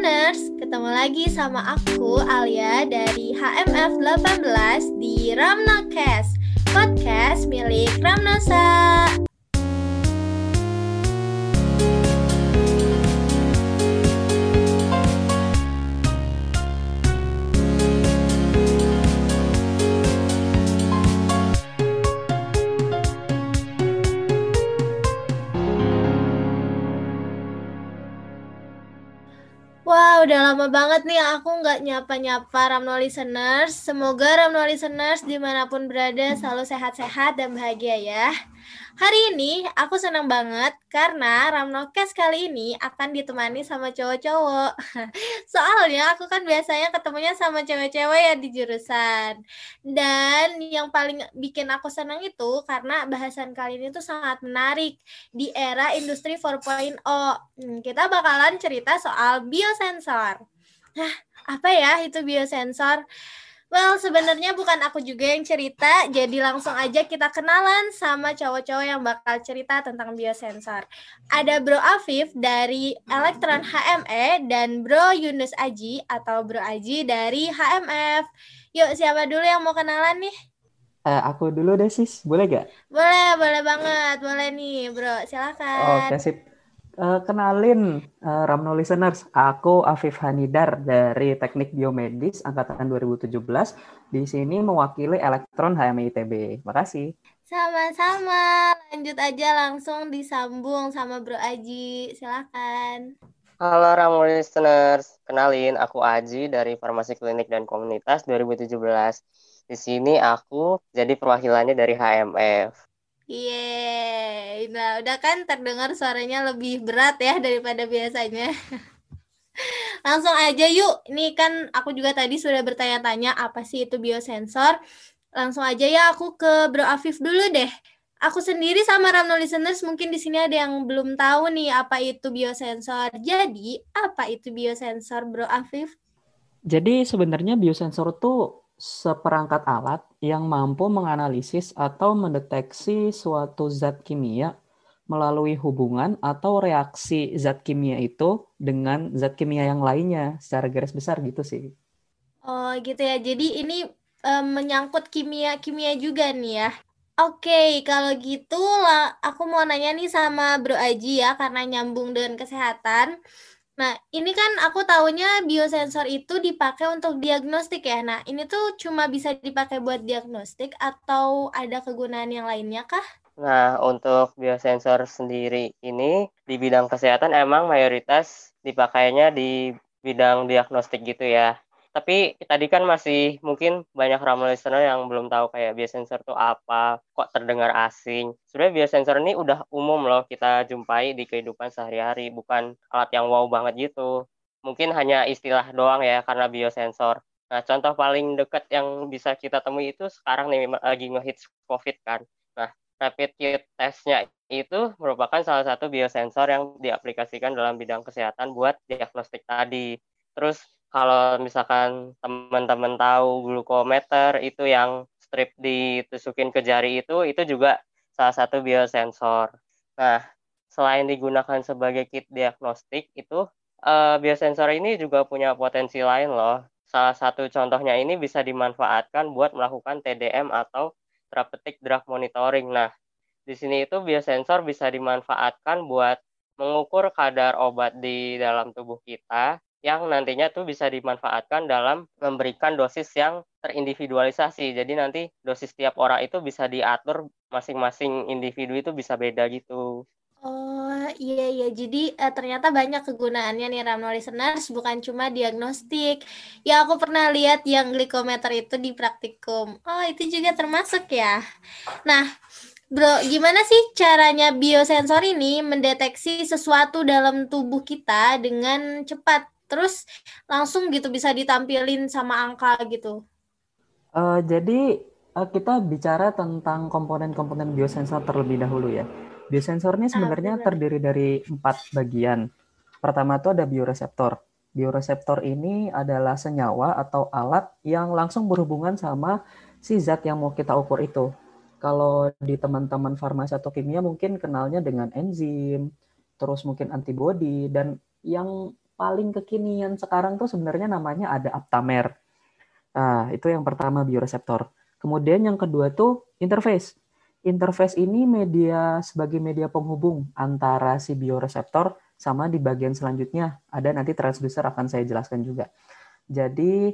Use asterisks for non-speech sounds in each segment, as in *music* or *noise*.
Listeners, ketemu lagi sama aku Alia dari HMF 18 di Ramnocast, podcast milik Ramnosa. Lama banget nih aku nggak nyapa-nyapa Ramno Listeners. Semoga Ramno Listeners di mana pun berada selalu sehat-sehat dan bahagia ya. Hari ini aku senang banget karena Ramnokes kali ini akan ditemani sama cowok-cowok. *laughs* Soalnya aku kan biasanya ketemunya sama cewek-cewek ya di jurusan. Dan yang paling bikin aku senang itu karena bahasan kali ini tuh sangat menarik di era industri 4.0. Hmm, kita bakalan cerita soal biosensor. Nah, apa ya itu biosensor? Well, sebenarnya bukan aku juga yang cerita, jadi langsung aja kita kenalan sama cowok-cowok yang bakal cerita tentang biosensor. Ada Bro Afif dari Elektron HME dan Bro Yunus Aji atau Bro Aji dari HMF. Yuk, siapa dulu yang mau kenalan nih? Uh, aku dulu deh sis, boleh gak? Boleh, boleh banget, boleh nih bro, silakan. Oke sip. Uh, kenalin uh, Ramno listeners, aku Afif Hanidar dari Teknik Biomedis angkatan 2017. Di sini mewakili Elektron HMI ITB. Makasih. Sama-sama. Lanjut aja langsung disambung sama Bro Aji. Silakan. Halo Ramno listeners, kenalin aku Aji dari Farmasi Klinik dan Komunitas 2017. Di sini aku jadi perwakilannya dari HMF. Yeay, nah udah kan terdengar suaranya lebih berat ya daripada biasanya. *laughs* Langsung aja yuk, ini kan aku juga tadi sudah bertanya-tanya apa sih itu biosensor. Langsung aja ya aku ke Bro Afif dulu deh. Aku sendiri sama Ramno listeners mungkin di sini ada yang belum tahu nih apa itu biosensor. Jadi, apa itu biosensor Bro Afif? Jadi sebenarnya biosensor tuh seperangkat alat yang mampu menganalisis atau mendeteksi suatu zat kimia melalui hubungan atau reaksi zat kimia itu dengan zat kimia yang lainnya secara garis besar gitu sih. Oh gitu ya. Jadi ini um, menyangkut kimia-kimia juga nih ya. Oke, kalau gitu lah aku mau nanya nih sama Bro Aji ya karena nyambung dengan kesehatan. Nah, ini kan aku tahunya biosensor itu dipakai untuk diagnostik ya. Nah, ini tuh cuma bisa dipakai buat diagnostik atau ada kegunaan yang lainnya kah? Nah, untuk biosensor sendiri ini di bidang kesehatan emang mayoritas dipakainya di bidang diagnostik gitu ya. Tapi tadi kan masih mungkin banyak ramu listener yang belum tahu kayak biosensor itu apa, kok terdengar asing. Sebenarnya biosensor ini udah umum loh kita jumpai di kehidupan sehari-hari, bukan alat yang wow banget gitu. Mungkin hanya istilah doang ya karena biosensor. Nah, contoh paling dekat yang bisa kita temui itu sekarang nih lagi ngehits COVID kan. Nah, rapid kit testnya itu merupakan salah satu biosensor yang diaplikasikan dalam bidang kesehatan buat diagnostik tadi. Terus kalau misalkan teman-teman tahu glukometer itu yang strip ditusukin ke jari itu itu juga salah satu biosensor. Nah, selain digunakan sebagai kit diagnostik itu uh, biosensor ini juga punya potensi lain loh. Salah satu contohnya ini bisa dimanfaatkan buat melakukan TDM atau therapeutic drug monitoring. Nah, di sini itu biosensor bisa dimanfaatkan buat mengukur kadar obat di dalam tubuh kita yang nantinya tuh bisa dimanfaatkan dalam memberikan dosis yang terindividualisasi. Jadi nanti dosis tiap orang itu bisa diatur masing-masing individu itu bisa beda gitu. Oh iya iya, jadi uh, ternyata banyak kegunaannya nih Ramno listeners, bukan cuma diagnostik. Ya aku pernah lihat yang glikometer itu di praktikum. Oh itu juga termasuk ya. Nah, Bro, gimana sih caranya biosensor ini mendeteksi sesuatu dalam tubuh kita dengan cepat? Terus langsung gitu bisa ditampilin sama angka gitu. Uh, jadi uh, kita bicara tentang komponen-komponen biosensor terlebih dahulu ya. Biosensor ini ah, sebenarnya ah, terdiri dari empat bagian. Pertama itu ada bioreseptor. Bioreseptor ini adalah senyawa atau alat yang langsung berhubungan sama si zat yang mau kita ukur itu. Kalau di teman-teman farmasi atau kimia mungkin kenalnya dengan enzim, terus mungkin antibodi, dan yang paling kekinian sekarang tuh sebenarnya namanya ada aptamer. Nah, itu yang pertama bioreseptor. Kemudian yang kedua tuh interface. Interface ini media sebagai media penghubung antara si bioreseptor sama di bagian selanjutnya ada nanti transducer akan saya jelaskan juga. Jadi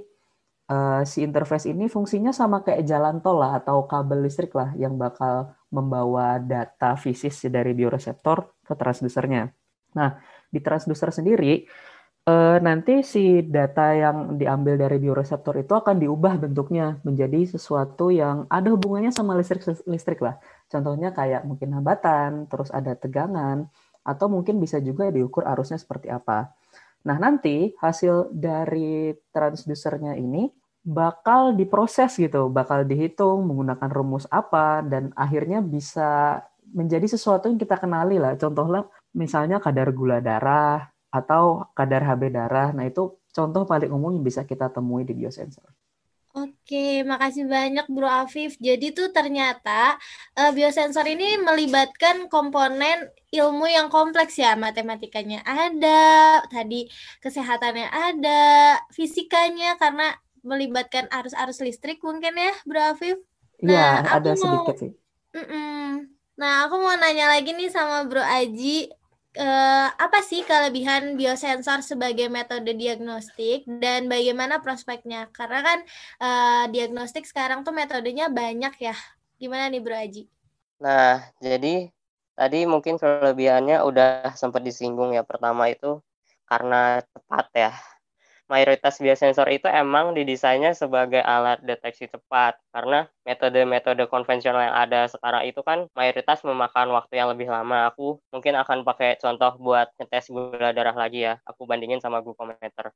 uh, si interface ini fungsinya sama kayak jalan tol lah atau kabel listrik lah yang bakal membawa data fisis dari bioreseptor ke transducernya. Nah, di transducer sendiri uh, nanti si data yang diambil dari bioreseptor itu akan diubah bentuknya menjadi sesuatu yang ada hubungannya sama listrik listrik lah. Contohnya kayak mungkin hambatan, terus ada tegangan, atau mungkin bisa juga diukur arusnya seperti apa. Nah, nanti hasil dari transducernya ini bakal diproses gitu, bakal dihitung menggunakan rumus apa, dan akhirnya bisa menjadi sesuatu yang kita kenali lah. Contohnya misalnya kadar gula darah atau kadar HB darah. Nah, itu contoh paling umum yang bisa kita temui di biosensor. Oke, makasih banyak Bro Afif. Jadi tuh ternyata uh, biosensor ini melibatkan komponen ilmu yang kompleks ya. Matematikanya ada, tadi kesehatannya ada, fisikanya karena melibatkan arus-arus listrik mungkin ya, Bro Afif. Iya, nah, ada sedikit sih. Mm -mm. Nah, aku mau nanya lagi nih sama Bro Aji uh, apa sih kelebihan biosensor sebagai metode diagnostik dan bagaimana prospeknya? Karena kan uh, diagnostik sekarang tuh metodenya banyak ya. Gimana nih Bro Aji? Nah, jadi tadi mungkin kelebihannya udah sempat disinggung ya. Pertama itu karena cepat ya mayoritas biosensor itu emang didesainnya sebagai alat deteksi cepat karena metode-metode konvensional yang ada sekarang itu kan mayoritas memakan waktu yang lebih lama. Aku mungkin akan pakai contoh buat ngetes gula darah lagi ya. Aku bandingin sama glukometer.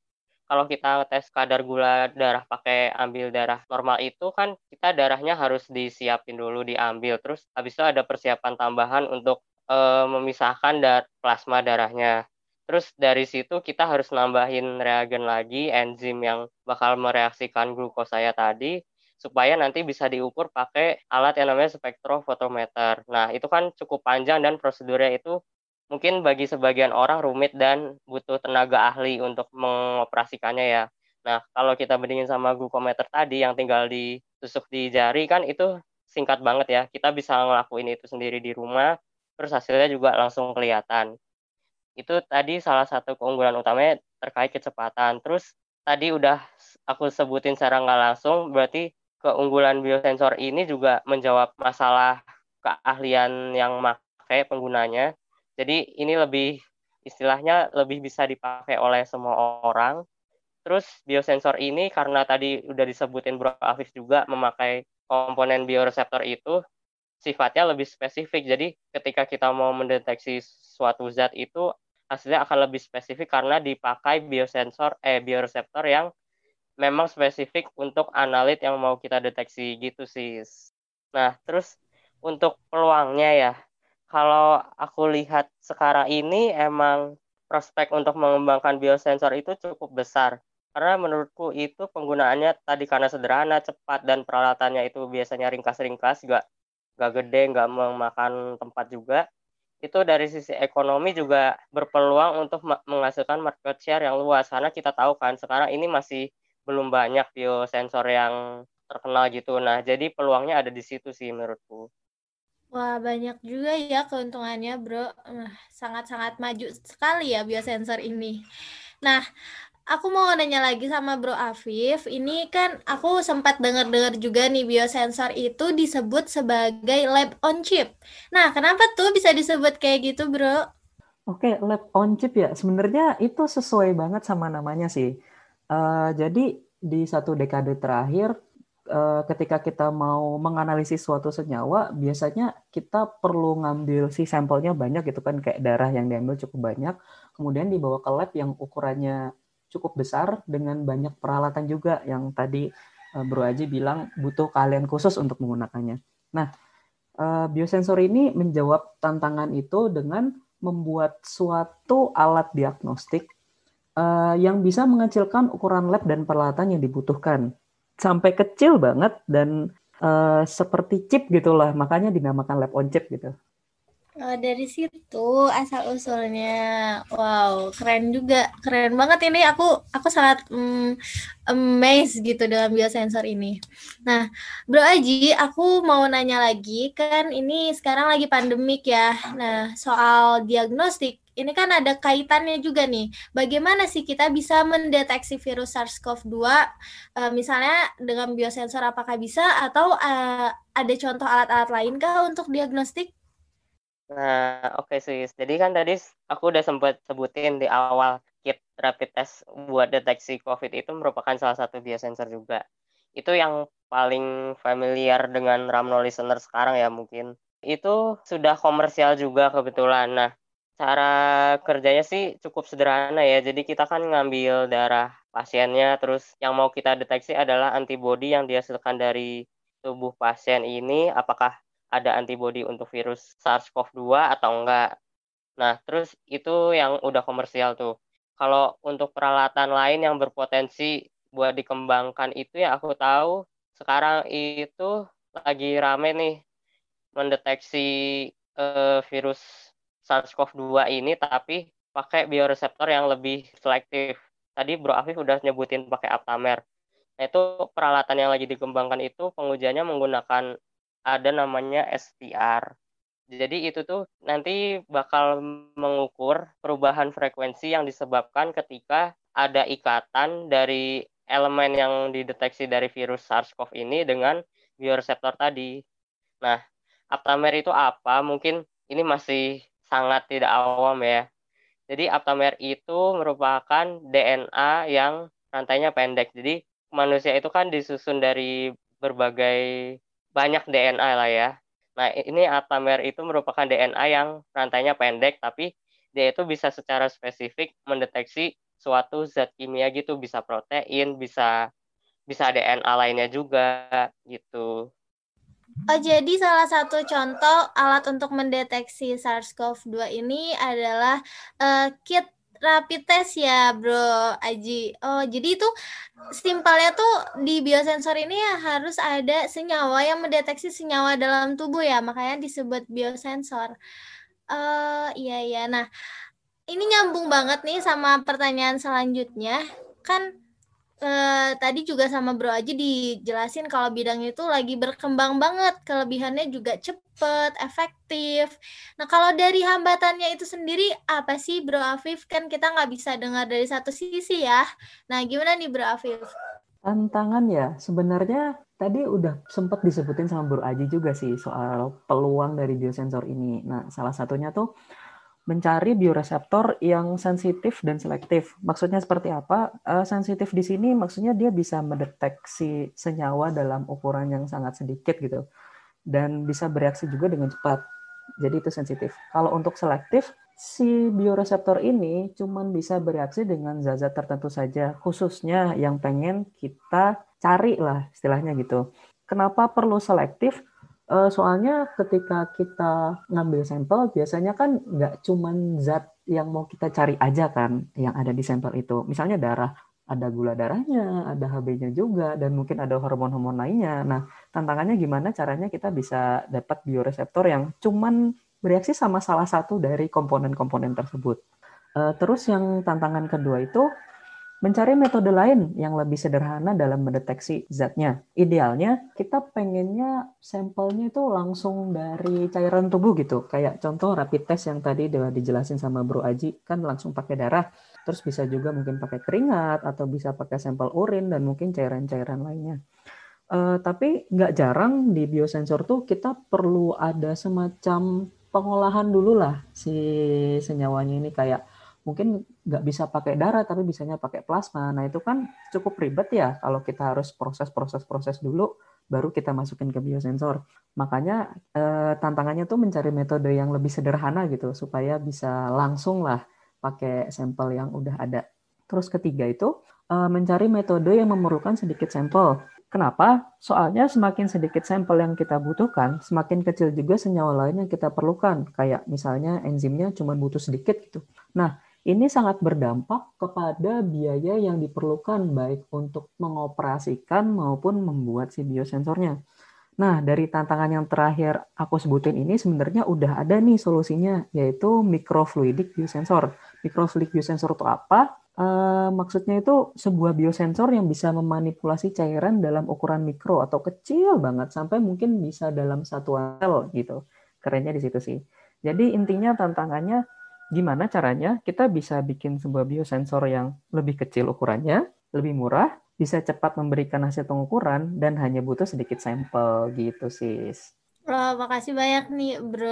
Kalau kita tes kadar gula darah pakai ambil darah normal itu kan kita darahnya harus disiapin dulu diambil terus habis itu ada persiapan tambahan untuk e, memisahkan dar plasma darahnya Terus dari situ kita harus nambahin reagen lagi, enzim yang bakal mereaksikan glukosa tadi, supaya nanti bisa diukur pakai alat yang namanya spektrofotometer. Nah, itu kan cukup panjang dan prosedurnya itu mungkin bagi sebagian orang rumit dan butuh tenaga ahli untuk mengoperasikannya ya. Nah, kalau kita bandingin sama glukometer tadi yang tinggal ditusuk di jari kan itu singkat banget ya. Kita bisa ngelakuin itu sendiri di rumah, terus hasilnya juga langsung kelihatan itu tadi salah satu keunggulan utamanya terkait kecepatan. Terus tadi udah aku sebutin secara nggak langsung, berarti keunggulan biosensor ini juga menjawab masalah keahlian yang pakai penggunanya. Jadi ini lebih istilahnya lebih bisa dipakai oleh semua orang. Terus biosensor ini karena tadi udah disebutin Bro Afif juga memakai komponen bioreseptor itu sifatnya lebih spesifik. Jadi ketika kita mau mendeteksi suatu zat itu hasilnya akan lebih spesifik karena dipakai biosensor eh bioreseptor yang memang spesifik untuk analit yang mau kita deteksi gitu sih. Nah, terus untuk peluangnya ya, kalau aku lihat sekarang ini emang prospek untuk mengembangkan biosensor itu cukup besar. Karena menurutku itu penggunaannya tadi karena sederhana, cepat, dan peralatannya itu biasanya ringkas-ringkas, gak nggak gede, nggak memakan tempat juga, itu dari sisi ekonomi juga berpeluang untuk menghasilkan market share yang luas karena kita tahu kan sekarang ini masih belum banyak biosensor yang terkenal gitu. Nah, jadi peluangnya ada di situ sih menurutku. Wah, banyak juga ya keuntungannya, Bro. Sangat-sangat maju sekali ya biosensor ini. Nah, aku mau nanya lagi sama Bro Afif. Ini kan aku sempat dengar-dengar juga nih biosensor itu disebut sebagai lab on chip. Nah, kenapa tuh bisa disebut kayak gitu, Bro? Oke, lab on chip ya. Sebenarnya itu sesuai banget sama namanya sih. Uh, jadi di satu dekade terakhir, uh, ketika kita mau menganalisis suatu senyawa, biasanya kita perlu ngambil si sampelnya banyak gitu kan, kayak darah yang diambil cukup banyak, kemudian dibawa ke lab yang ukurannya cukup besar dengan banyak peralatan juga yang tadi uh, Bro Aji bilang butuh kalian khusus untuk menggunakannya. Nah, uh, biosensor ini menjawab tantangan itu dengan membuat suatu alat diagnostik uh, yang bisa mengecilkan ukuran lab dan peralatan yang dibutuhkan sampai kecil banget dan seperti chip gitulah makanya dinamakan lab on chip gitu. Oh, dari situ asal usulnya. Wow, keren juga. Keren banget ini aku aku sangat mm, amazed gitu dengan biosensor ini. Nah, Bro Aji, aku mau nanya lagi kan ini sekarang lagi pandemik ya. Nah, soal diagnostik ini kan ada kaitannya juga nih. Bagaimana sih kita bisa mendeteksi virus SARS-CoV-2 uh, eh, misalnya dengan biosensor apakah bisa atau uh, ada contoh alat-alat lain kah untuk diagnostik? Nah, oke okay, sis. Jadi kan tadi aku udah sempat sebutin di awal kit rapid test buat deteksi COVID itu merupakan salah satu biosensor juga. Itu yang paling familiar dengan Ramno listener sekarang ya mungkin. Itu sudah komersial juga kebetulan. Nah, cara kerjanya sih cukup sederhana ya. Jadi kita kan ngambil darah pasiennya, terus yang mau kita deteksi adalah antibodi yang dihasilkan dari tubuh pasien ini, apakah ada antibodi untuk virus SARS-CoV-2 atau enggak. Nah, terus itu yang udah komersial tuh. Kalau untuk peralatan lain yang berpotensi buat dikembangkan itu ya aku tahu sekarang itu lagi rame nih mendeteksi uh, virus SARS-CoV-2 ini tapi pakai bioreseptor yang lebih selektif. Tadi Bro Afif udah nyebutin pakai Aptamer. Nah, itu peralatan yang lagi dikembangkan itu pengujiannya menggunakan ada namanya SPR. Jadi itu tuh nanti bakal mengukur perubahan frekuensi yang disebabkan ketika ada ikatan dari elemen yang dideteksi dari virus SARS-CoV ini dengan bioreseptor tadi. Nah, aptamer itu apa? Mungkin ini masih sangat tidak awam ya. Jadi aptamer itu merupakan DNA yang rantainya pendek. Jadi manusia itu kan disusun dari berbagai banyak DNA lah ya. Nah, ini aptamer itu merupakan DNA yang rantainya pendek, tapi dia itu bisa secara spesifik mendeteksi suatu zat kimia gitu, bisa protein, bisa bisa DNA lainnya juga gitu. Oh, jadi salah satu contoh alat untuk mendeteksi SARS-CoV-2 ini adalah uh, kit rapid test ya, Bro Aji. Oh, jadi itu simpelnya tuh di biosensor ini ya harus ada senyawa yang mendeteksi senyawa dalam tubuh ya, makanya disebut biosensor. Uh, iya iya. Nah, ini nyambung banget nih sama pertanyaan selanjutnya. Kan eh, tadi juga sama Bro Aji dijelasin kalau bidang itu lagi berkembang banget, kelebihannya juga cepet, efektif. Nah kalau dari hambatannya itu sendiri apa sih Bro Afif? Kan kita nggak bisa dengar dari satu sisi ya. Nah gimana nih Bro Afif? Tantangan ya, sebenarnya tadi udah sempat disebutin sama Bro Aji juga sih soal peluang dari biosensor ini. Nah salah satunya tuh mencari bioreseptor yang sensitif dan selektif. Maksudnya seperti apa? Uh, sensitif di sini maksudnya dia bisa mendeteksi senyawa dalam ukuran yang sangat sedikit gitu dan bisa bereaksi juga dengan cepat. Jadi itu sensitif. Kalau untuk selektif, si bioreseptor ini cuman bisa bereaksi dengan zat-zat tertentu saja, khususnya yang pengen kita cari lah istilahnya gitu. Kenapa perlu selektif? Uh, soalnya ketika kita ngambil sampel, biasanya kan nggak cuman zat yang mau kita cari aja kan yang ada di sampel itu. Misalnya darah, ada gula darahnya, ada HB-nya juga, dan mungkin ada hormon-hormon lainnya. Nah, tantangannya gimana caranya kita bisa dapat bioreseptor yang cuman bereaksi sama salah satu dari komponen-komponen tersebut. Uh, terus yang tantangan kedua itu mencari metode lain yang lebih sederhana dalam mendeteksi zatnya. Idealnya kita pengennya sampelnya itu langsung dari cairan tubuh gitu. Kayak contoh rapid test yang tadi udah dijelasin sama Bro Aji kan langsung pakai darah. Terus bisa juga mungkin pakai keringat atau bisa pakai sampel urin dan mungkin cairan-cairan lainnya. Uh, tapi nggak jarang di biosensor tuh kita perlu ada semacam pengolahan dulu lah si senyawanya ini kayak mungkin nggak bisa pakai darah tapi bisanya pakai plasma. Nah itu kan cukup ribet ya kalau kita harus proses-proses-proses dulu baru kita masukin ke biosensor. Makanya eh, tantangannya tuh mencari metode yang lebih sederhana gitu supaya bisa langsung lah pakai sampel yang udah ada. Terus ketiga itu eh, mencari metode yang memerlukan sedikit sampel. Kenapa? Soalnya semakin sedikit sampel yang kita butuhkan, semakin kecil juga senyawa lain yang kita perlukan. Kayak misalnya enzimnya cuma butuh sedikit gitu. Nah, ini sangat berdampak kepada biaya yang diperlukan baik untuk mengoperasikan maupun membuat si biosensornya. Nah, dari tantangan yang terakhir aku sebutin ini sebenarnya udah ada nih solusinya, yaitu microfluidic biosensor. Microfluidic biosensor itu apa? E, maksudnya itu sebuah biosensor yang bisa memanipulasi cairan dalam ukuran mikro atau kecil banget, sampai mungkin bisa dalam satu sel gitu. Kerennya di situ sih. Jadi intinya tantangannya gimana caranya kita bisa bikin sebuah biosensor yang lebih kecil ukurannya, lebih murah, bisa cepat memberikan hasil pengukuran dan hanya butuh sedikit sampel gitu sis. Wah, makasih banyak nih Bro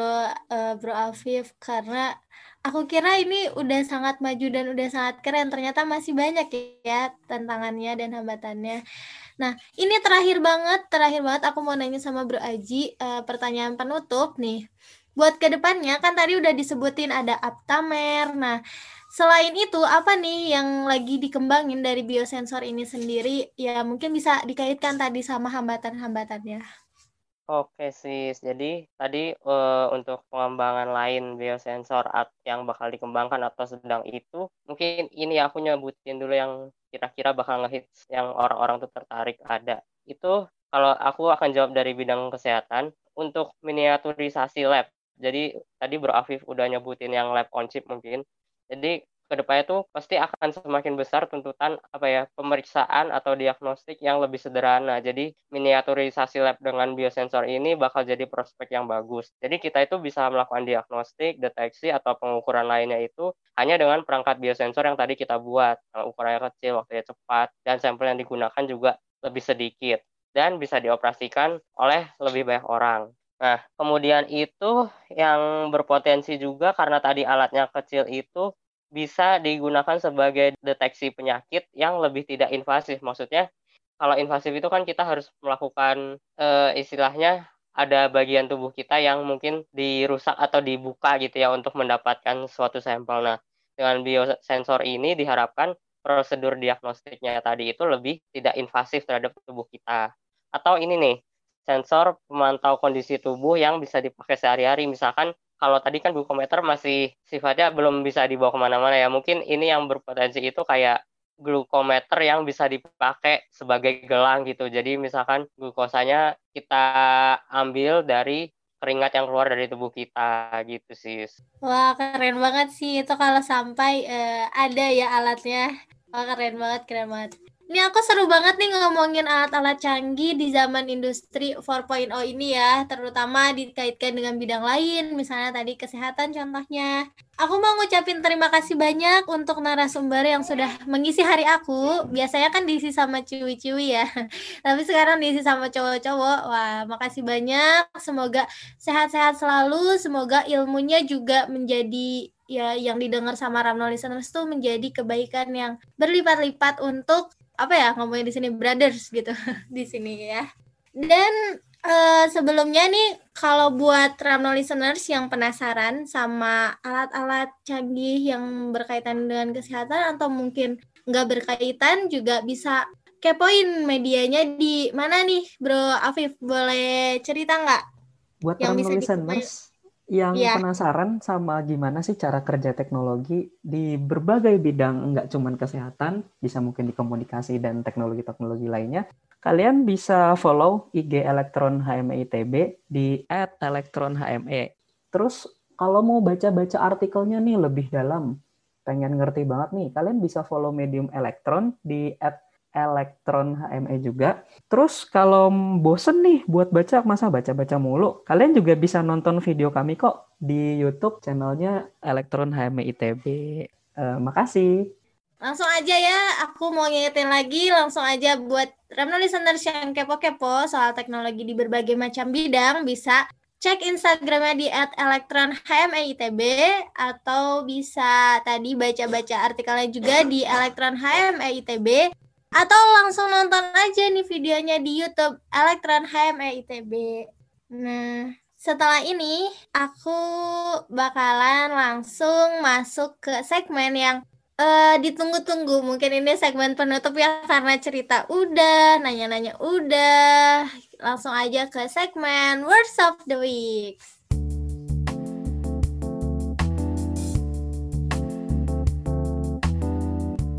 uh, Bro Afif karena aku kira ini udah sangat maju dan udah sangat keren. Ternyata masih banyak ya tantangannya dan hambatannya. Nah, ini terakhir banget, terakhir banget aku mau nanya sama Bro Aji uh, pertanyaan penutup nih. Buat ke depannya kan tadi udah disebutin ada Aptamer. Nah, Selain itu, apa nih yang lagi dikembangin dari biosensor ini sendiri? Ya, mungkin bisa dikaitkan tadi sama hambatan-hambatannya. Oke sis, jadi tadi uh, untuk pengembangan lain biosensor yang bakal dikembangkan atau sedang itu, mungkin ini aku nyebutin dulu yang kira-kira bakal ngehits yang orang-orang tuh tertarik ada. Itu kalau aku akan jawab dari bidang kesehatan untuk miniaturisasi lab. Jadi tadi Bro Afif udah nyebutin yang lab on chip mungkin. Jadi ke depannya tuh pasti akan semakin besar tuntutan apa ya pemeriksaan atau diagnostik yang lebih sederhana. Jadi miniaturisasi lab dengan biosensor ini bakal jadi prospek yang bagus. Jadi kita itu bisa melakukan diagnostik, deteksi atau pengukuran lainnya itu hanya dengan perangkat biosensor yang tadi kita buat. Yang ukurannya kecil, waktunya cepat, dan sampel yang digunakan juga lebih sedikit dan bisa dioperasikan oleh lebih banyak orang. Nah, kemudian itu yang berpotensi juga karena tadi alatnya kecil itu bisa digunakan sebagai deteksi penyakit yang lebih tidak invasif. Maksudnya, kalau invasif itu kan kita harus melakukan e, istilahnya ada bagian tubuh kita yang mungkin dirusak atau dibuka gitu ya untuk mendapatkan suatu sampel. Nah, dengan biosensor ini diharapkan prosedur diagnostiknya tadi itu lebih tidak invasif terhadap tubuh kita. Atau ini nih, sensor pemantau kondisi tubuh yang bisa dipakai sehari-hari. Misalkan kalau tadi kan glukometer masih sifatnya belum bisa dibawa ke mana-mana ya. Mungkin ini yang berpotensi itu kayak glukometer yang bisa dipakai sebagai gelang gitu. Jadi misalkan glukosanya kita ambil dari keringat yang keluar dari tubuh kita gitu sih. Wah keren banget sih itu kalau sampai uh, ada ya alatnya. Wah keren banget, keren banget. Ini aku seru banget nih ngomongin alat-alat canggih di zaman industri 4.0 ini ya, terutama dikaitkan dengan bidang lain, misalnya tadi kesehatan contohnya. Aku mau ngucapin terima kasih banyak untuk narasumber yang sudah mengisi hari aku. Biasanya kan diisi sama ciwi-ciwi ya, *laughs* tapi sekarang diisi sama cowok-cowok. Wah, makasih banyak. Semoga sehat-sehat selalu, semoga ilmunya juga menjadi ya yang didengar sama Ramno listeners tuh menjadi kebaikan yang berlipat-lipat untuk apa ya ngomongin di sini brothers gitu *laughs* di sini ya. Dan uh, sebelumnya nih kalau buat Ramno listeners yang penasaran sama alat-alat canggih yang berkaitan dengan kesehatan atau mungkin nggak berkaitan juga bisa kepoin medianya di mana nih Bro Afif boleh cerita nggak? Buat yang Ramno listeners yang yeah. penasaran sama gimana sih cara kerja teknologi di berbagai bidang, nggak cuma kesehatan, bisa mungkin di komunikasi dan teknologi-teknologi lainnya, kalian bisa follow IG Elektron HME ITB di @elektronhme. Terus kalau mau baca-baca artikelnya nih lebih dalam, pengen ngerti banget nih, kalian bisa follow Medium Elektron di elektron HME juga. Terus kalau bosen nih buat baca, masa baca-baca mulu, kalian juga bisa nonton video kami kok di YouTube channelnya Elektron HME ITB. Uh, makasih. Langsung aja ya, aku mau ngingetin lagi, langsung aja buat Ramno listeners yang kepo-kepo soal teknologi di berbagai macam bidang, bisa cek Instagramnya di @elektronhmeitb atau bisa tadi baca-baca artikelnya juga di elektronhmeitb atau langsung nonton aja nih videonya di YouTube Elektron HME ITB. Nah, setelah ini aku bakalan langsung masuk ke segmen yang uh, ditunggu-tunggu. Mungkin ini segmen penutup ya karena cerita udah, nanya-nanya udah. Langsung aja ke segmen Words of the Week.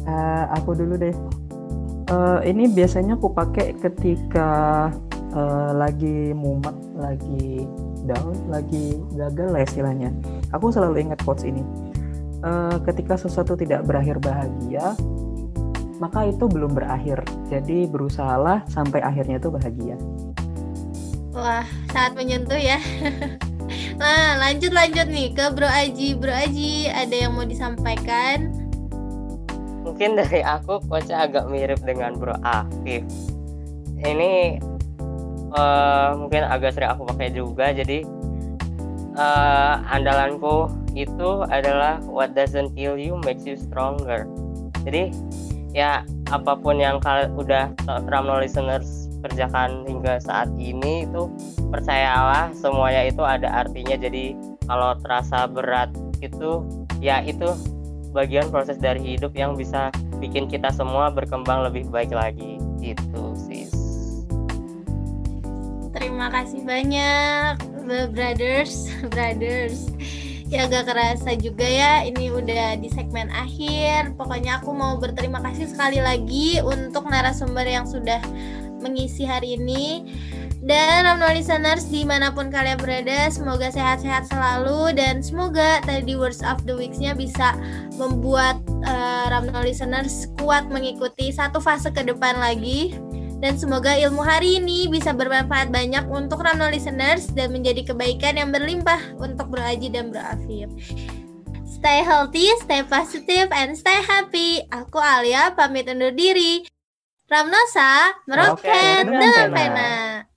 Uh, aku dulu deh uh, ini biasanya aku pakai ketika uh, lagi mumet, lagi down, lagi gagal lah istilahnya. Aku selalu ingat quotes ini. Uh, ketika sesuatu tidak berakhir bahagia, maka itu belum berakhir. Jadi berusahalah sampai akhirnya itu bahagia. Wah, sangat menyentuh ya. *laughs* nah, lanjut lanjut nih ke Bro Aji. Bro Aji, ada yang mau disampaikan? Mungkin dari aku coachnya agak mirip dengan Bro Afif. Ini uh, mungkin agak sering aku pakai juga jadi uh, andalanku itu adalah what doesn't kill you makes you stronger jadi ya apa pun yang kalian udah Ramno listeners kerjakan hingga saat ini itu percayalah semuanya itu ada artinya jadi kalau terasa berat itu ya itu bagian proses dari hidup yang bisa bikin kita semua berkembang lebih baik lagi. Gitu sis terima kasih banyak brothers *laughs* brothers. Ya agak kerasa juga ya ini udah di segmen akhir. Pokoknya aku mau berterima kasih sekali lagi untuk narasumber yang sudah mengisi hari ini dan Ramno listeners di mana pun kalian berada semoga sehat-sehat selalu dan semoga tadi words of the weeks-nya bisa membuat uh, Ramno listeners kuat mengikuti satu fase ke depan lagi dan semoga ilmu hari ini bisa bermanfaat banyak untuk Ramno listeners dan menjadi kebaikan yang berlimpah untuk Bro Aji dan Bro Afif. Stay healthy, stay positive, and stay happy. Aku Alia, pamit undur diri. Ramnosa, meroket dengan pena.